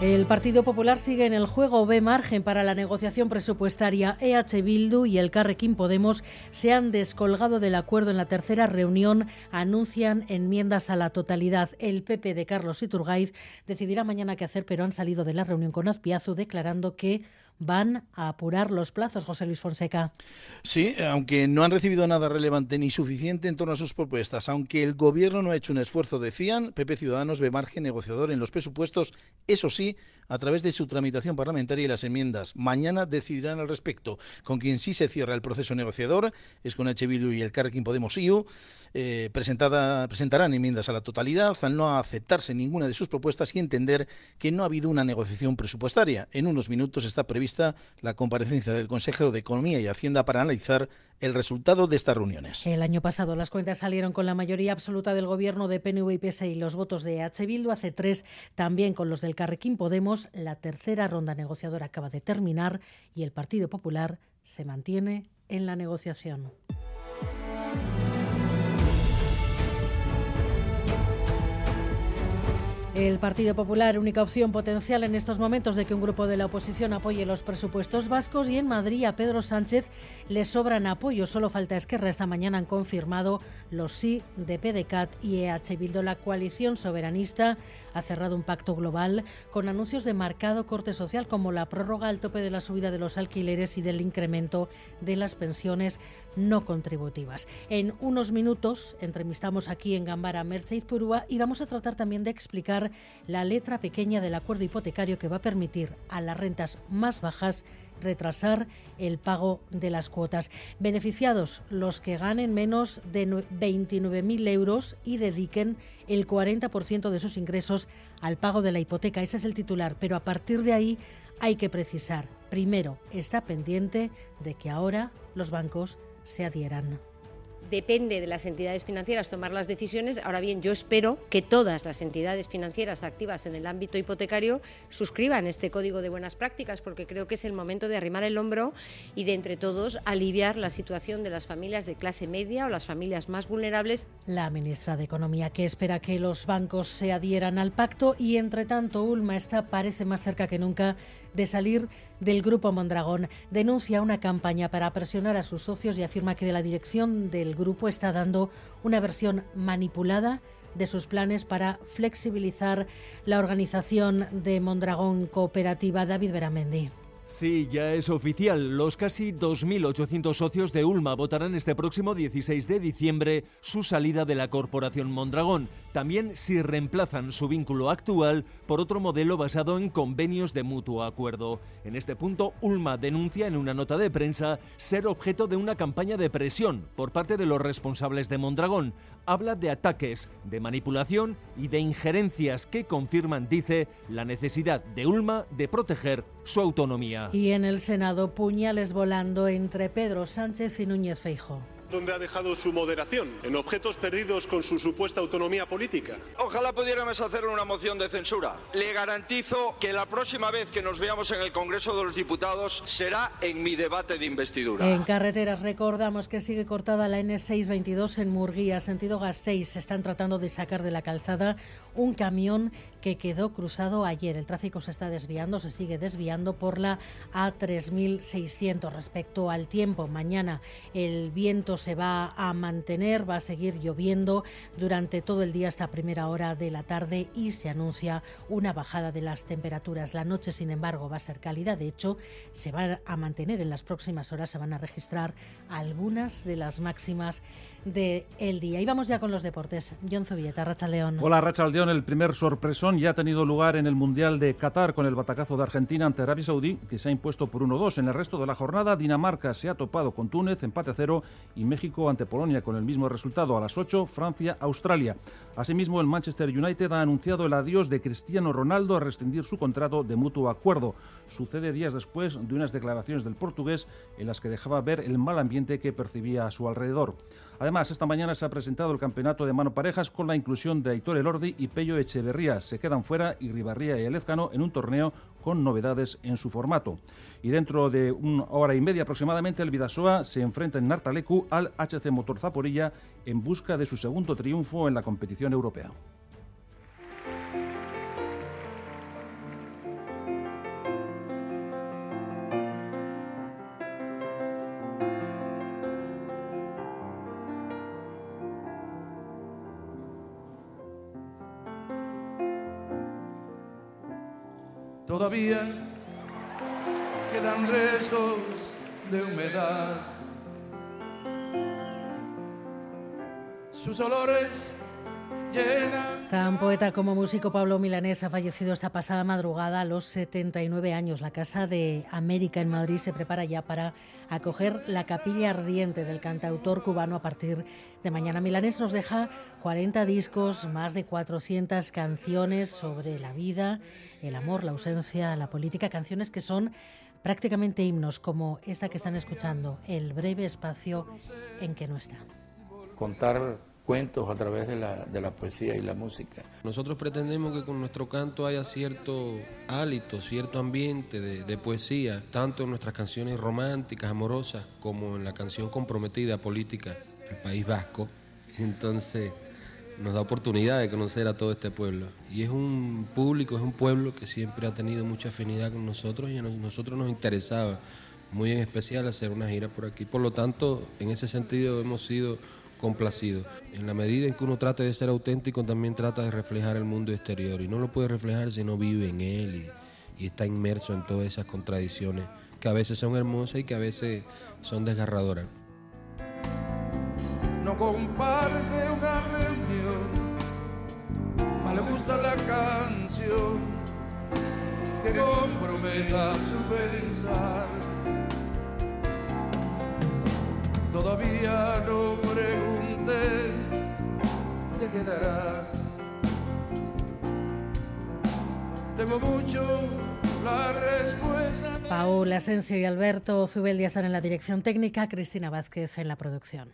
El Partido Popular sigue en el juego, ve margen para la negociación presupuestaria. EH Bildu y el Carrequín Podemos se han descolgado del acuerdo en la tercera reunión, anuncian enmiendas a la totalidad. El PP de Carlos Iturgaiz decidirá mañana qué hacer, pero han salido de la reunión con Azpiazu declarando que van a apurar los plazos, José Luis Fonseca. Sí, aunque no han recibido nada relevante ni suficiente en torno a sus propuestas, aunque el Gobierno no ha hecho un esfuerzo, decían, PP Ciudadanos ve margen negociador en los presupuestos, eso sí, a través de su tramitación parlamentaria y las enmiendas. Mañana decidirán al respecto. Con quien sí se cierra el proceso negociador es con H. y el Carrequín Podemos IU. Eh, presentada, presentarán enmiendas a la totalidad al no aceptarse ninguna de sus propuestas y entender que no ha habido una negociación presupuestaria. En unos minutos está la comparecencia del consejero de Economía y Hacienda para analizar el resultado de estas reuniones. El año pasado las cuentas salieron con la mayoría absoluta del gobierno de PNV y PSI y los votos de H. Bildu. Hace tres también con los del Carrequín Podemos. La tercera ronda negociadora acaba de terminar y el Partido Popular se mantiene en la negociación. El Partido Popular, única opción potencial en estos momentos de que un grupo de la oposición apoye los presupuestos vascos y en Madrid a Pedro Sánchez le sobran apoyos. Solo falta Esquerra. Esta mañana han confirmado los sí de PDCAT y EH Bildo. La coalición soberanista ha cerrado un pacto global con anuncios de marcado corte social como la prórroga al tope de la subida de los alquileres y del incremento de las pensiones no contributivas. En unos minutos entrevistamos aquí en Gambara Mercedes Purúa y vamos a tratar también de explicar la letra pequeña del acuerdo hipotecario que va a permitir a las rentas más bajas retrasar el pago de las cuotas. Beneficiados los que ganen menos de 29.000 euros y dediquen el 40% de sus ingresos al pago de la hipoteca. Ese es el titular, pero a partir de ahí hay que precisar. Primero, está pendiente de que ahora los bancos se adhieran depende de las entidades financieras tomar las decisiones. Ahora bien, yo espero que todas las entidades financieras activas en el ámbito hipotecario suscriban este código de buenas prácticas, porque creo que es el momento de arrimar el hombro y de entre todos aliviar la situación de las familias de clase media o las familias más vulnerables. La ministra de Economía que espera que los bancos se adhieran al pacto y entre tanto Ulma está parece más cerca que nunca de salir del Grupo Mondragón. Denuncia una campaña para presionar a sus socios y afirma que de la dirección del grupo está dando una versión manipulada de sus planes para flexibilizar la organización de Mondragón Cooperativa. David Beramendi. Sí, ya es oficial. Los casi 2.800 socios de Ulma votarán este próximo 16 de diciembre su salida de la corporación Mondragón. También si reemplazan su vínculo actual por otro modelo basado en convenios de mutuo acuerdo. En este punto, Ulma denuncia en una nota de prensa ser objeto de una campaña de presión por parte de los responsables de Mondragón. Habla de ataques, de manipulación y de injerencias que confirman, dice, la necesidad de Ulma de proteger su autonomía. Y en el Senado, puñales volando entre Pedro Sánchez y Núñez Feijo dónde ha dejado su moderación, en objetos perdidos con su supuesta autonomía política. Ojalá pudiéramos hacer una moción de censura. Le garantizo que la próxima vez que nos veamos en el Congreso de los Diputados será en mi debate de investidura. En carreteras recordamos que sigue cortada la N622 en Murguía, sentido Gasteiz. Se están tratando de sacar de la calzada un camión que quedó cruzado ayer. El tráfico se está desviando, se sigue desviando por la A3600. Respecto al tiempo, mañana el viento se va a mantener, va a seguir lloviendo durante todo el día hasta primera hora de la tarde y se anuncia una bajada de las temperaturas. La noche, sin embargo, va a ser cálida. De hecho, se va a mantener en las próximas horas, se van a registrar algunas de las máximas del el día. Y vamos ya con los deportes. John Zubieta, Racha León. Hola, Racha León. El primer sorpresón ya ha tenido lugar en el Mundial de Qatar con el batacazo de Argentina ante Arabia Saudí, que se ha impuesto por 1-2. En el resto de la jornada, Dinamarca se ha topado con Túnez, empate a cero, y México ante Polonia con el mismo resultado. A las 8, Francia, Australia. Asimismo, el Manchester United ha anunciado el adiós de Cristiano Ronaldo a rescindir su contrato de mutuo acuerdo. Sucede días después de unas declaraciones del portugués en las que dejaba ver el mal ambiente que percibía a su alrededor. Además, esta mañana se ha presentado el campeonato de mano parejas con la inclusión de Aitor Elordi y Pello Echeverría. Se quedan fuera Ribarría y Elezcano en un torneo con novedades en su formato. Y dentro de una hora y media aproximadamente, el Vidasoa se enfrenta en Nartalecu al HC Motor Zaporilla en busca de su segundo triunfo en la competición europea. Todavía quedan restos de humedad. Sus olores Tan poeta como músico Pablo Milanés ha fallecido esta pasada madrugada a los 79 años. La Casa de América en Madrid se prepara ya para acoger la capilla ardiente del cantautor cubano a partir de mañana. Milanés nos deja 40 discos, más de 400 canciones sobre la vida, el amor, la ausencia, la política, canciones que son prácticamente himnos como esta que están escuchando, El breve espacio en que no está. Contar cuentos a través de la, de la poesía y la música. Nosotros pretendemos que con nuestro canto haya cierto hálito, cierto ambiente de, de, poesía, tanto en nuestras canciones románticas, amorosas, como en la canción comprometida política, el País Vasco. Entonces nos da oportunidad de conocer a todo este pueblo. Y es un público, es un pueblo que siempre ha tenido mucha afinidad con nosotros y a nosotros nos interesaba muy en especial hacer una gira por aquí. Por lo tanto, en ese sentido hemos sido complacido. En la medida en que uno trata de ser auténtico, también trata de reflejar el mundo exterior. Y no lo puede reflejar si no vive en él y, está inmerso en todas esas contradicciones que a veces son hermosas y que a veces son desgarradoras. No comparte una reunión, le gusta la canción que comprometa su pensar Todavía no te quedarás. Tengo mucho la respuesta. Paul Asensio y Alberto Zubeldia están en la dirección técnica, Cristina Vázquez en la producción.